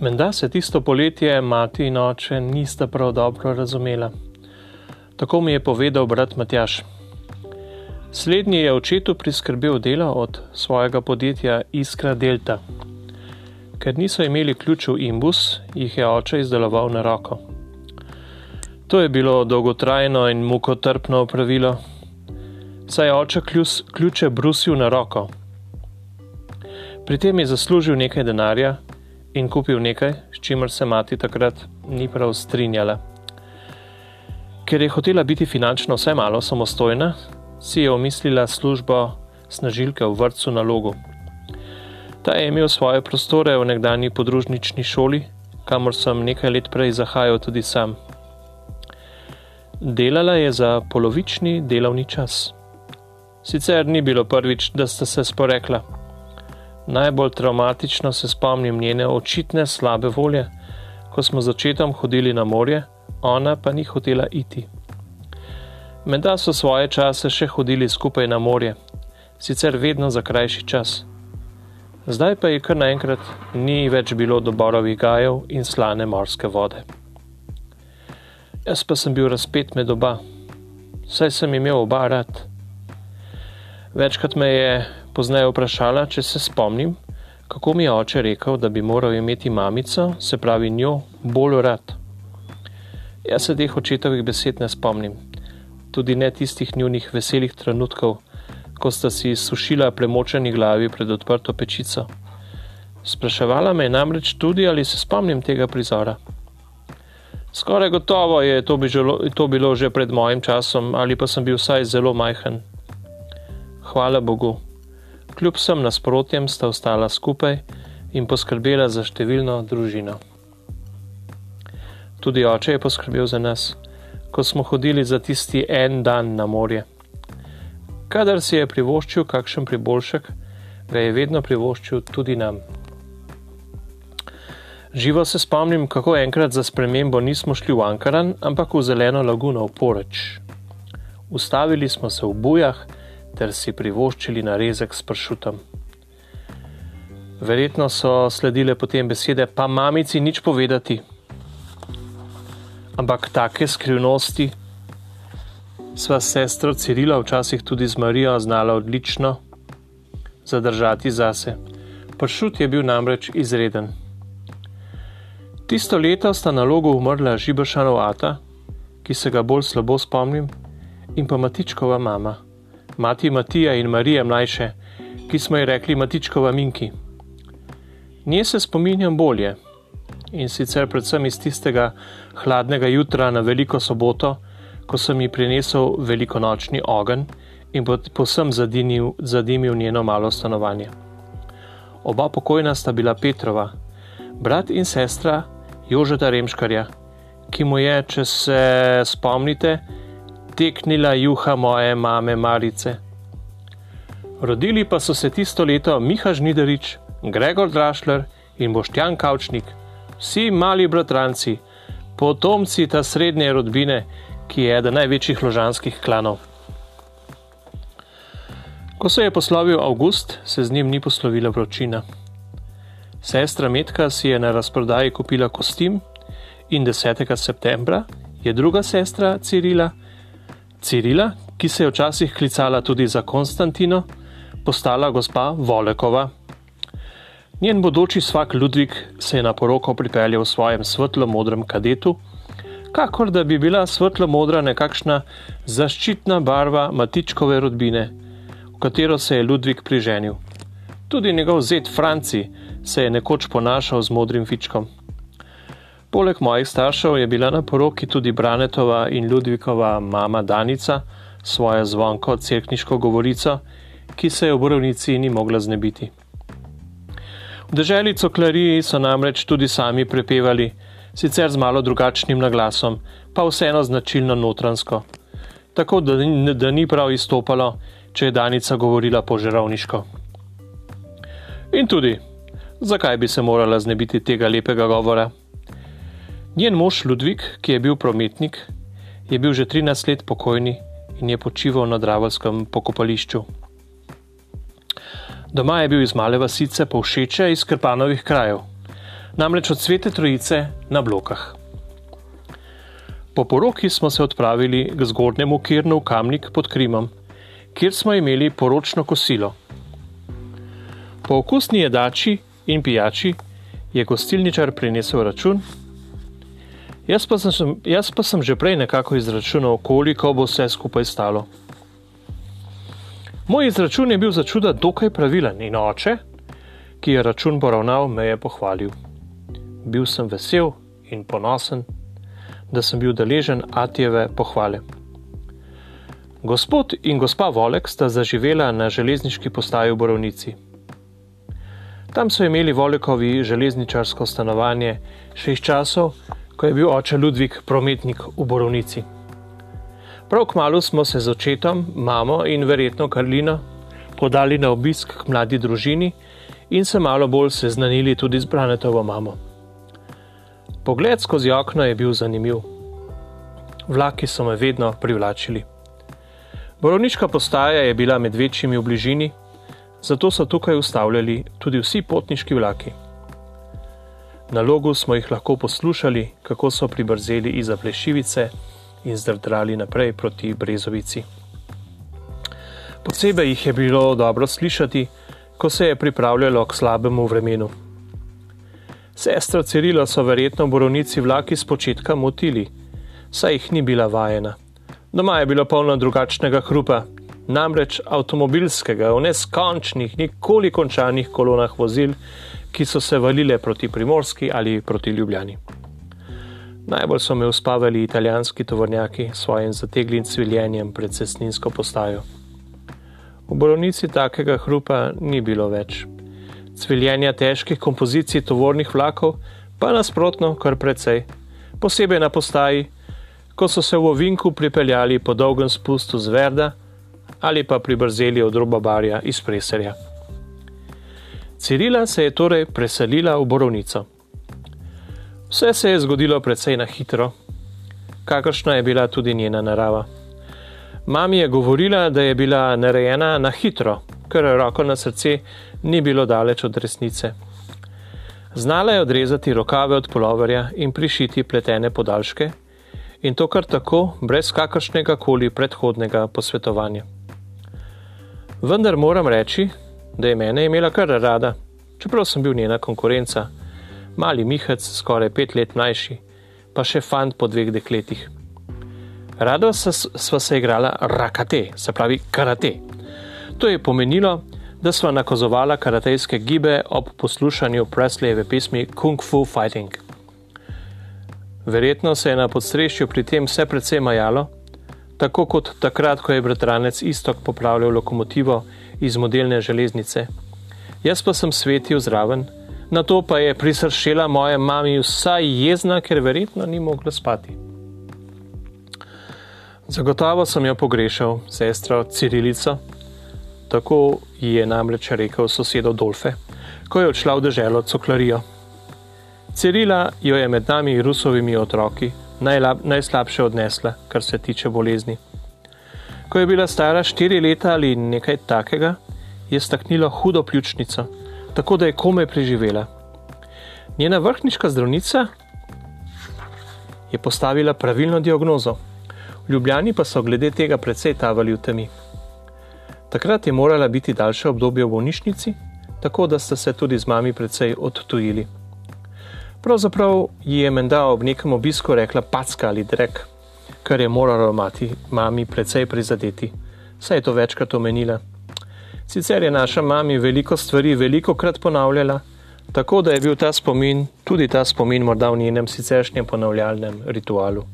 Menda se tisto poletje mati in oče nista prav dobro razumela. Tako mi je povedal brat Matjaš. Slednji je očetu priskrbel delo od svojega podjetja Iskra Delta. Ker niso imeli ključev imbus, jih je oče izdeloval na roko. To je bilo dolgotrajno in mukotrpno opravilo, saj je oče ključe brusil na roko. Pri tem je zaslužil nekaj denarja in kupil nekaj, s čimer se mati takrat ni prav strinjala. Ker je hotela biti finančno vsaj malo samostojna, si je omislila službo snažilke v vrtu na logu. Ta je imel svoje prostore v nekdani podružnični šoli, kamor sem nekaj let prej zahajal tudi sam. Delala je za polovični delovni čas. Sicer ni bilo prvič, da sta se sporekla. Najbolj traumatično se spomnim njene očitne slabe volje, ko smo začetom hodili na morje, ona pa ni hotela iti. Menda so svoje čase še hodili skupaj na morje, sicer vedno za krajši čas. Zdaj pa je kar naenkrat ni več bilo do borovih gajev in slane morske vode. Jaz pa sem bil razpet med oba, saj sem imel oba rad. Večkrat me je pozneje vprašala, če se spomnim, kako mi je oče rekel, da bi moral imeti mamico, se pravi njo, bolj rad. Jaz se teh očetovih besed ne spomnim, tudi ne tistih njunih veselih trenutkov, ko sta si sušila premočeni glavi pred odprto pečico. Spraševala me je namreč tudi, ali se spomnim tega prizora. Skoraj gotovo je to, bi želo, to bilo že pred mojim časom, ali pa sem bil vsaj zelo majhen. Hvala Bogu. Kljub vsem nasprotjem sta ostala skupaj in poskrbela za številno družino. Tudi oče je poskrbel za nas, ko smo hodili za tisti en dan na morje. Kadar si je privoščil kakšen priboljšek, ga je vedno privoščil tudi nam. Živo se spomnim, kako enkrat za spremembo nismo šli v Ankaran, ampak v zeleno laguno v Poreč. Ustavili smo se v Bujah, ter si privoščili narezek s pršutom. Verjetno so sledile potem besede, pa mamici nič povedati. Ampak take skrivnosti sva sestro Cirila, včasih tudi z Marijo, znala odlično zadržati zase. Pršut je bil namreč izreden. Tisto leto sta na logu umrla Žibršanov ata, ki se ga bolj slabo spomnim, in pa Matičkova mama mati Matija in Marija mlajše, ki smo ji rekli Matičkova Minki. Nje se spominjam bolje in sicer predvsem iz tistega hladnega jutra na veliko soboto, ko sem ji prinesel velikonočni ogenj in posem zadimil, zadimil njeno malo stanovanje. Oba pokojna sta bila Petrova, brat in sestra Jožeta Remškarja, ki mu je, če se spomnite, teknila juha moje mame Marice. Rodili pa so se tisto leto Miha Žniderič, Gregor Drašler in Boštjan Kavčnik, vsi mali bratranci, potomci ta srednje rodbine, ki je eden največjih ložanskih klanov. Ko se je poslovil August, se z njim ni poslovila vročina. Sestra Metka si je na razprodaji kupila kostim in 10. septembra je druga sestra Cirila Cirila, ki se je včasih klicala tudi za Konstantino, postala gospa Volekova. Njen bodoči svak Ludvik se je na poroko pripeljal v svojem svetlo-modrem kadetu, kakor da bi bila svetlo-modra nekakšna zaščitna barva matičkove rodbine, v katero se je Ludvik priženil. Tudi njegov zet Franci se je nekoč ponašal z modrim fičkom. Poleg mojih staršev je bila na poroki tudi Branetova in Ludvikova mama Danica, svojo zvonko crkniško govorico, ki se je v borovnici ni mogla znebiti. V deželi Coklariji so namreč tudi sami prepevali, sicer z malo drugačnim naglasom, pa vseeno značilno notransko, tako da, da ni prav izstopalo, če je Danica govorila požerovniško. In tudi, zakaj bi se morala znebiti tega lepega govora? Njen mož Ludvik, ki je bil prometnik, je bil že 13 let pokojni in je počival na Dravskem pokopališču. Doma je bil iz male vasice povšeče iz Krpanovih krajev. namreč od svete trojice na blokah. Po poroki smo se odpravili k zgornjemu Kirnu v Kamnik pod Krimom, kjer smo imeli poročno kosilo. Po okusni jedači in pijači je gostilničar prinesel račun. Jaz pa, sem, jaz pa sem že prej nekako izračunal, koliko bo vse skupaj stalo. Moj izračun je bil za čuda dokaj pravilen in oče, ki je račun poravnal, me je pohvalil. Bil sem vesel in ponosen, da sem bil deležen Atijeve pohvale. Gospod in gospa Volek sta zaživela na železniški postaji v Borovnici. Tam so imeli Volekovi železničarsko stanovanje še iz časov, ko je bil oče Ludvik prometnik v Borovnici. Prav kmalo smo se z očetom, mamo in verjetno Karlino podali na obisk k mladi družini in se malo bolj seznanili tudi z Branetovo mamo. Pogled skozi okno je bil zanimiv. Vlaki so me vedno privlačili. Borovniška postaja je bila med večjimi v bližini, zato so tukaj ustavljali tudi vsi potniški vlaki. Na logu smo jih lahko poslušali, kako so pribrzeli iz Plešivice in zdrdrali naprej proti Brezovici. Posebej jih je bilo dobro slišati, ko se je pripravljalo k slabemu vremenu. Sestra Cirila so verjetno borovnici vlaki z početka motili, saj jih ni bila vajena. Doma je bilo polno drugačnega hrupa, namreč avtomobilskega, v neskončnih, nikoli končanih kolonah vozil, ki so se valile proti Primorski ali proti Ljubljani. Najbolj so me uspavali italijanski tovornjaki s svojim zateglim cviljenjem pred cestninsko postajo. V bolovnici takega hrupa ni bilo več. Cviljenja težkih kompozicij tovornih vlakov pa nasprotno kar precej, posebej na postaji, ko so se v ovinku pripeljali po dolgem spustu z Verda ali pa pribrzeli od roba barja iz Preserja. Cirila se je torej preselila v Borovnico. Vse se je zgodilo precej na hitro, kakršna je bila tudi njena narava. Mami je govorila, da je bila narejena na hitro, ker roko na srce ni bilo daleč od resnice. Znala je odrezati rokave od poloverja in prišiti pletene podaljške, in to kar tako, brez kakršnega koli predhodnega posvetovanja. Vendar moram reči, da je mene imela kar rada, čeprav sem bil njena konkurenca, mali mihec, skoraj pet let mlajši, pa še fant po dveh dekletih. Rado sva se igrala rakate, se pravi karate. To je pomenilo, da sva nakazovala karatejske gibe ob poslušanju Presleyjeve pesmi Kung Fu Fighting. Verjetno se je na podstrešju pri tem vse precej majalo, tako kot takrat, ko je bratranec Istok popravljal lokomotivo iz modelne železnice. Jaz pa sem svetil zraven, na to pa je prisršila moja mami vsaj jezna, ker verjetno ni mogla spati. Zagotovo sem jo pogrešal, sestro Cirilico, tako ji je namreč rekel sosedov Dolfe, ko je odšla v deželo Coklarijo. Cirila jo je med nami rusovimi otroki najslabše odnesla, kar se tiče bolezni. Ko je bila stara štiri leta ali nekaj takega, je staknila hudo pljučnico, tako da je komaj preživela. Njena vrhniška zdravnica je postavila pravilno diagnozo, ljubljani pa so glede tega precej tavali v temi. Takrat je morala biti daljše obdobje v bolnišnici, tako da sta se tudi z mami precej odtujili. Pravzaprav ji je menda ob nekem obisku rekla packa ali drek, kar je moralo mati mami precej prizadeti, saj je to večkrat omenila. Sicer je naša mami veliko stvari veliko krat ponavljala, tako da je bil ta spomin, tudi ta spomin morda v njenem siceršnjem ponavljalnem ritualu.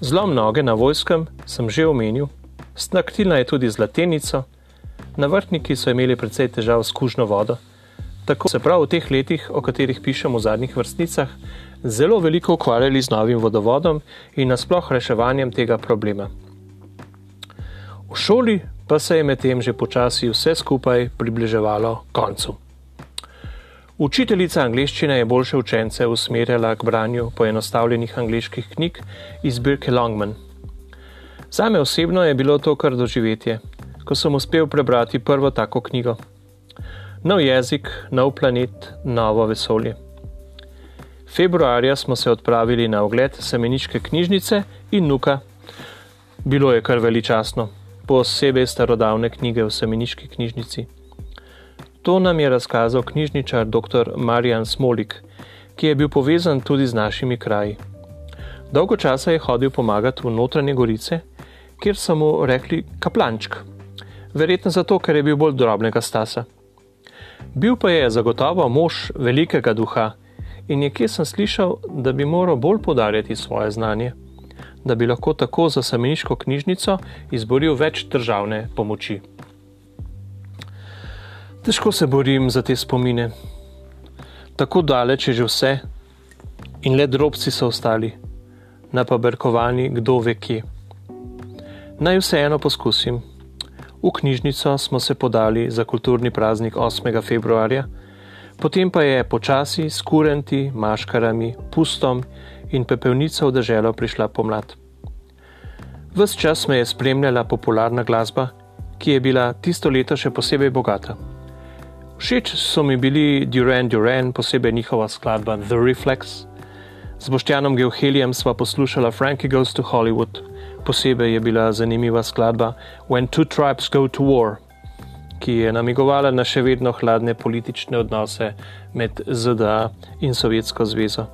Zlom noge na vojskem sem že omenil, snaktilna je tudi zlatenico, na vrtniki so imeli precej težav s kužno vodo. Tako se prav v teh letih, o katerih pišemo v zadnjih vrstnicah, zelo veliko ukvarjali z novim vodovodom in nasploh reševanjem tega problema. V šoli pa se je medtem že počasi vse skupaj približevalo koncu. Učiteljica angleščine je boljše učence usmerjala k branju poenostavljenih angliških knjig iz zbirke Longman. Zame osebno je bilo to kar doživetje, ko sem uspel prebrati prvo tako knjigo nov jezik, nov planet, novo vesolje. Februarja smo se odpravili na ogled semeniške knjižnice in nuka. Bilo je kar veličastno, posebej starodavne knjige v semeniški knjižnici. To nam je razkazal knjižničar dr. Marjan Smolik, ki je bil povezan tudi z našimi kraji. Dolgo časa je hodil pomagati v notranje gorice, kjer so mu rekli kaplančk, verjetno zato, ker je bil bolj drobnega stasa. Bil pa je zagotovo mož velikega duha in nekje sem slišal, da bi moral bolj podarjati svoje znanje, da bi lahko tako za sameniško knjižnico izboril več državne pomoči. Težko se borim za te spomine. Tako daleč je že vse, in le drobci so ostali, napaberkovani kdo ve kje. Naj vseeno poskusim. V knjižnico smo se podali za kulturni praznik 8. februarja, potem pa je počasi s kurenti, maškarami, pustom in pepelnico v deželo prišla pomlad. Ves čas me je spremljala popularna glasba, ki je bila tisto leto še posebej bogata. Všeč so mi bili Duran Duran, posebej njihova skladba The Reflex. Z Boštjanom Geohelijem sva poslušala Frankie Goes to Hollywood, posebej je bila zanimiva skladba When Two Tribes Go to War ki je namigovala na še vedno hladne politične odnose med ZDA in Sovjetsko zvezo.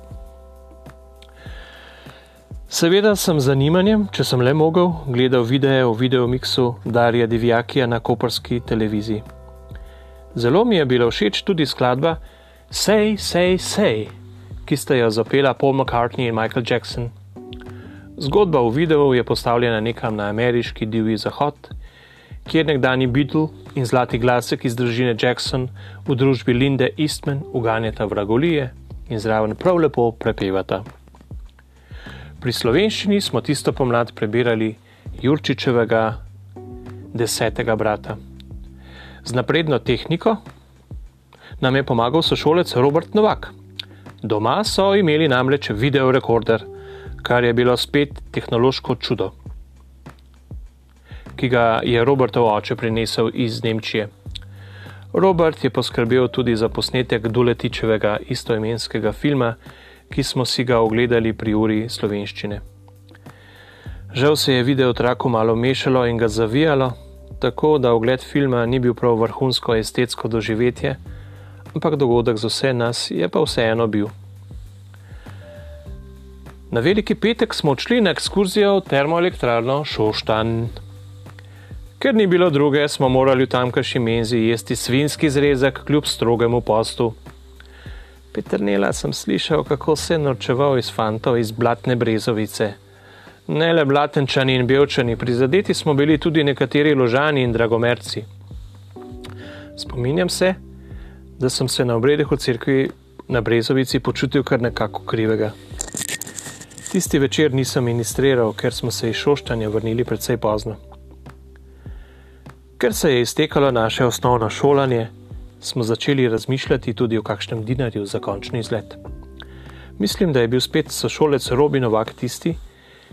Seveda sem z zanimanjem, če sem le mogel, gledal videe o videomiksu Darija Divjakija na koperski televiziji. Zelo mi je bila všeč tudi skladba Say, Say, Say, ki sta jo zapela Paul McCartney in Michael Jackson. Zgodba v videu je postavljena nekam na ameriški divji zahod, kjer nekdani Beatle in zlati glasek iz družine Jackson v družbi Linde Eastman uganjata vragolije in zraven prav lepo prepevata. Pri slovenščini smo tisto pomlad prebirali Jurčičevega desetega brata. Z napredno tehniko nam je pomagal sošolec Robert Novak. Doma so imeli namreč videorekorder, kar je bilo spet tehnološko čudo ki ga je Robertov oče prinesel iz Nemčije. Robert je poskrbel tudi za posnetek Duletičevega istoimenskega filma, ki smo si ga ogledali pri uri slovenščine. Žal se je video traku malo mešalo in ga zavijalo, tako da ogled filma ni bil prav vrhunsko estetsko doživetje, ampak dogodek za vse nas je pa vseeno bil. Na veliki petek smo odšli na ekskurzijo v termoelektrarno Šoštan. Ker ni bilo druge, smo morali v tamkajšnji menzi jesti svinski zrezek kljub strogemu postu. Peternela sem slišal, kako se je norčeval iz fantov iz blatne brezovice. Ne le blatenčani in belčani, prizadeti smo bili tudi nekateri ložani in dragomerci. Spominjam se, da sem se na obredih v cerkvi na brezovici počutil kar nekako krivega. Tisti večer nisem ministriral, ker smo se iz šoštanja vrnili precej pozno. Ker se je iztekalo naše osnovno šolanje, smo začeli razmišljati tudi o kakšnem dinarju za končni izlet. Mislim, da je bil spet sošolec Robin Novak tisti,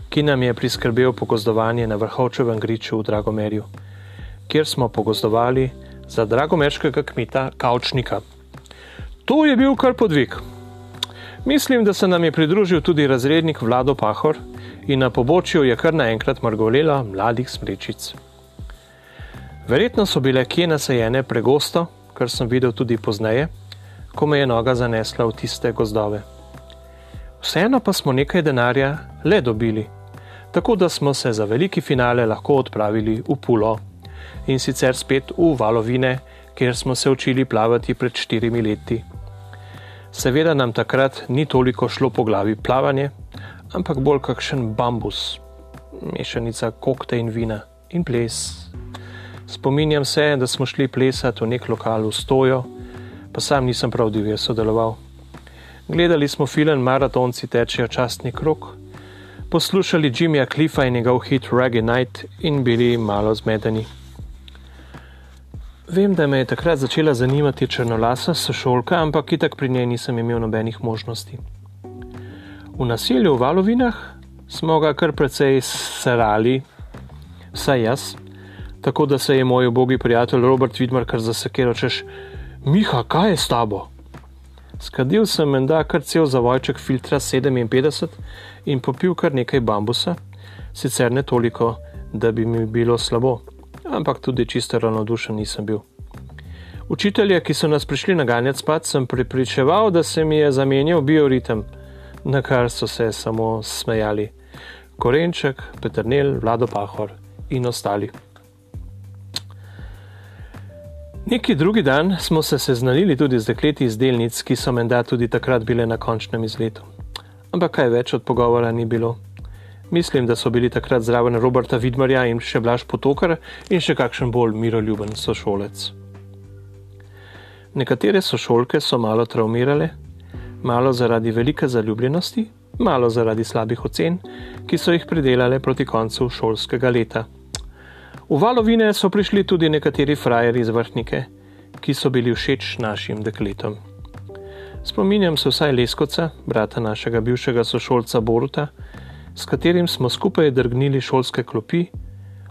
ki nam je priskrbel pogozdovanje na vrhovčevem griču v Dragomerju, kjer smo pogozdovali za dragomerškega kmeta Kaučnika. To je bil kar podvig. Mislim, da se nam je pridružil tudi razrednik Vlado Pahor in na pobočju je kar naenkrat mrgolela mladih smrečic. Verjetno so bile kje nasajene pregosto, kar sem videl tudi pozneje, ko me je noga zanesla v tiste gozdove. Vseeno pa smo nekaj denarja le dobili, tako da smo se za veliki finale lahko odpravili v Pulo in sicer spet v valovine, kjer smo se učili plavati pred štirimi leti. Seveda nam takrat ni toliko šlo po glavi plavanje, ampak bolj kakšen bambus, mešanica kokte in vina in ples. Spominjam se, da smo šli plesati v nek lokal v Stojo, pa sam nisem prav divje sodeloval. Gledali smo film Maratonci tečejo častni krok, poslušali Jimmyja Cliffa in njegov hit Reggae Night in bili malo zmedeni. Vem, da me je takrat začela zanimati črnolasa sošolka, ampak itak pri njej nisem imel nobenih možnosti. V naselju v Valovinah smo ga kar precej sarali, vsaj jaz tako da se je moj ubogi prijatelj Robert Vidmar kar zasekiral, češ, Miha, kaj je s tabo? Skadil sem menda kar cel zavojček filtra 57 in popil kar nekaj bambusa, sicer ne toliko, da bi mi bilo slabo, ampak tudi čisto ravnodušen nisem bil. Učitelje, ki so nas prišli naganjati spat, sem pripričeval, da se mi je zamenjal bioritem, na kar so se samo smejali. Korenček, Petrnel, Vlado Pahor in ostali. Neki drugi dan smo se seznanili tudi z dekleti iz delnic, ki so menda tudi takrat bile na končnem izletu. Ampak kaj več od pogovora ni bilo. Mislim, da so bili takrat zraven Roberta Vidmarja in še Blaž Potokar in še kakšen bolj miroljuben sošolec. Nekatere sošolke so malo traumirale, malo zaradi velike zaljubljenosti, malo zaradi slabih ocen, ki so jih pridelale proti koncu šolskega leta. V valovine so prišli tudi nekateri frajeri iz vrhnike, ki so bili všeč našim dekletom. Spominjam se vsaj Leskoca, brata našega bivšega sošolca Boruta, s katerim smo skupaj drgnili šolske klopi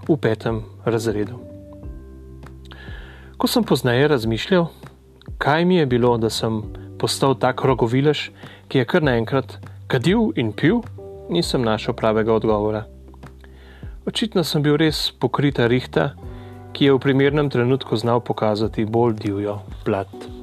v petem razredu. Ko sem pozneje razmišljal, kaj mi je bilo, da sem postal tak rogovilež, ki je kar naenkrat kadil in pil, nisem našel pravega odgovora. Očitno sem bil res pokrita rihta, ki je v primernem trenutku znal pokazati bolj divjo plat.